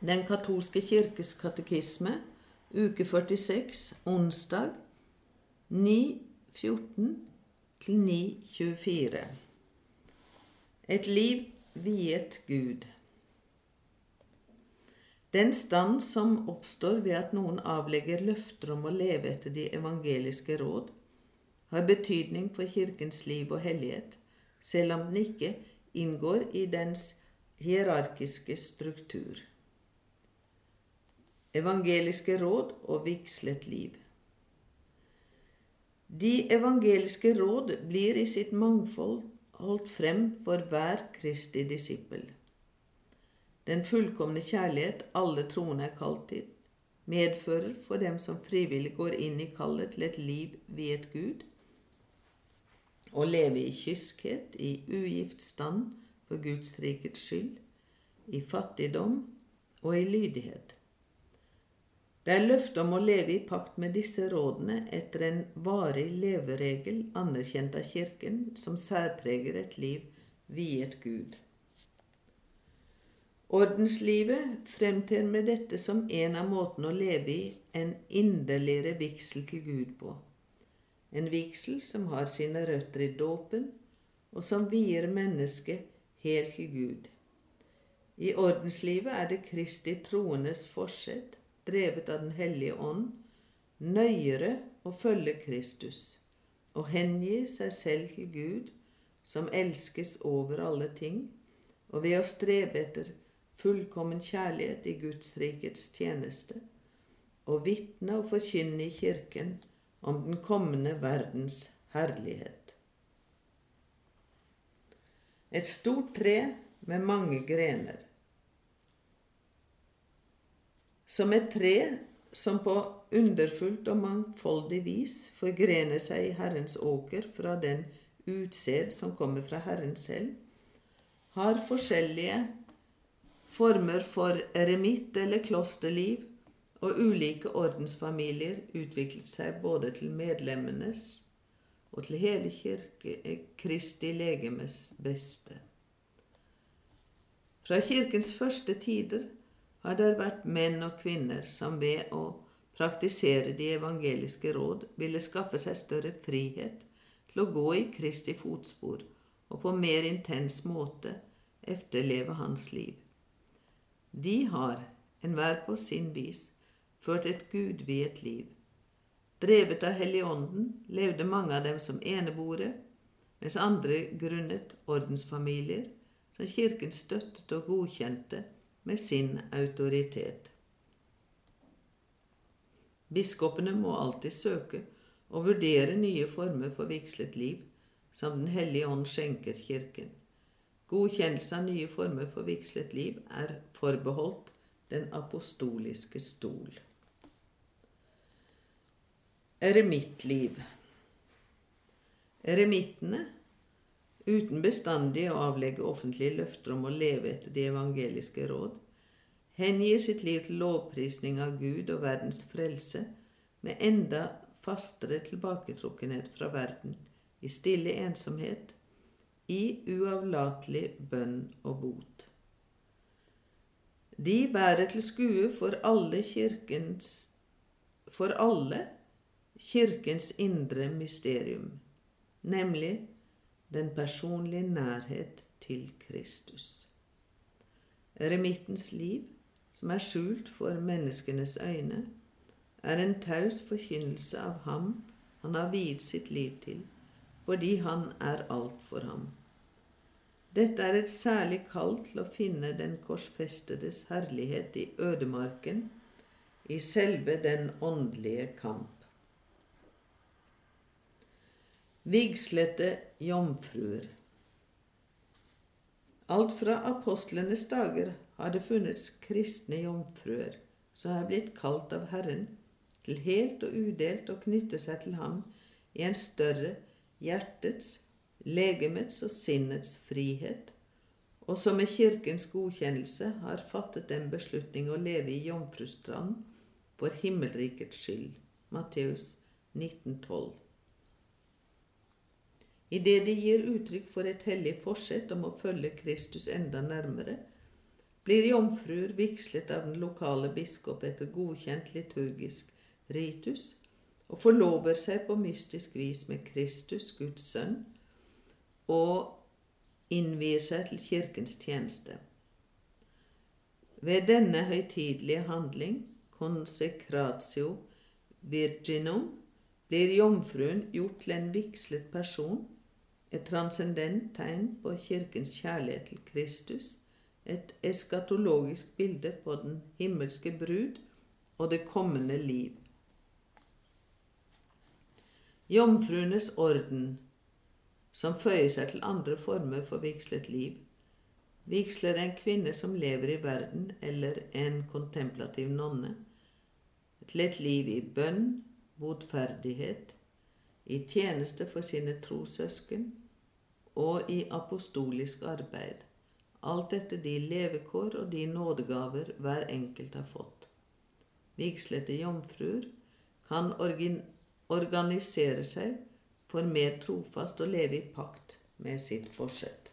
Den katolske kirkes katekisme, uke 46, onsdag 9.14 til 9.24. Et liv viet Gud. Den stand som oppstår ved at noen avlegger løfter om å leve etter de evangeliske råd, har betydning for Kirkens liv og hellighet, selv om den ikke inngår i dens hierarkiske struktur. Evangeliske råd og vigslet liv. De evangeliske råd blir i sitt mangfold holdt frem for hver Kristi disippel. Den fullkomne kjærlighet alle troende er kalt til, medfører for dem som frivillig går inn i kallet til et liv viet Gud, å leve i kyskhet, i ugift stand for Guds rikets skyld, i fattigdom og i lydighet. Det er løftet om å leve i pakt med disse rådene etter en varig leveregel anerkjent av Kirken som særpreger et liv viet Gud. Ordenslivet fremtrer med dette som en av måtene å leve i en inderligere vigsel til Gud på. En vigsel som har sine røtter i dåpen, og som vier mennesket helt til Gud. I ordenslivet er det Kristi troendes forsett, drevet av Den hellige ånd, nøyere å følge Kristus og hengi seg selv til Gud, som elskes over alle ting, og ved å strebe etter fullkommen kjærlighet i Guds rikets tjeneste, og vitne og forkynne i Kirken om den kommende verdens herlighet. Et stort tre med mange grener. Som et tre som på underfullt og mangfoldig vis forgrener seg i Herrens åker fra den utsed som kommer fra Herren selv, har forskjellige former for eremitt- eller klosterliv og ulike ordensfamilier utviklet seg både til medlemmenes og til hele kirke, Kristi legemes beste. Fra kirkens første tider har det vært menn og kvinner som ved å praktisere de evangeliske råd ville skaffe seg større frihet til å gå i Kristi fotspor og på mer intens måte efterleve hans liv. De har, enhver på sin vis, ført et gudviet liv. Drevet av Helligånden levde mange av dem som eneboere, mens andre grunnet ordensfamilier som Kirken støttet og godkjente med sin autoritet. Biskopene må alltid søke og vurdere nye former for vigslet liv som Den hellige ånd skjenker Kirken. Godkjennelse av nye former for vigslet liv er forbeholdt den apostoliske stol. Eremittliv Eremittene, uten bestandig å avlegge offentlige løfter om å leve etter de evangeliske råd, hengir sitt liv til lovprisning av Gud og verdens frelse med enda fastere tilbaketrukkenhet fra verden, i stille ensomhet, i uavlatelig bønn og bot. De bærer til skue for alle kirkens for alle Kirkens indre mysterium, nemlig den personlige nærhet til Kristus. Eremittens liv, som er skjult for menneskenes øyne, er en taus forkynnelse av ham han har viet sitt liv til, fordi han er alt for ham. Dette er et særlig kall til å finne den korsfestedes herlighet i ødemarken, i selve den åndelige kamp. Vigslete jomfruer. Alt fra apostlenes dager har det funnets kristne jomfruer som er blitt kalt av Herren til helt og udelt å knytte seg til ham i en større hjertets, legemets og sinnets frihet, og som med Kirkens godkjennelse har fattet den beslutning å leve i jomfrustrand for himmelrikets skyld. Matteus 1912 idet de gir uttrykk for et hellig forsett om å følge Kristus enda nærmere, blir jomfruer vigslet av den lokale biskop etter godkjent liturgisk ritus og forlover seg på mystisk vis med Kristus, Guds sønn, og innvier seg til kirkens tjeneste. Ved denne høytidelige handling, consecratio virginum, blir jomfruen gjort til en vigslet person, et transcendent tegn på kirkens kjærlighet til Kristus, et eskatologisk bilde på den himmelske brud og det kommende liv. Jomfruenes orden, som føyer seg til andre former for vigslet liv, vigsler en kvinne som lever i verden, eller en kontemplativ nonne, til et liv i bønn, botferdighet, i tjeneste for sine trossøsken og i apostolisk arbeid, alt etter de levekår og de nådegaver hver enkelt har fått. Vigslete jomfruer kan organisere seg for mer trofast å leve i pakt med sitt forsett.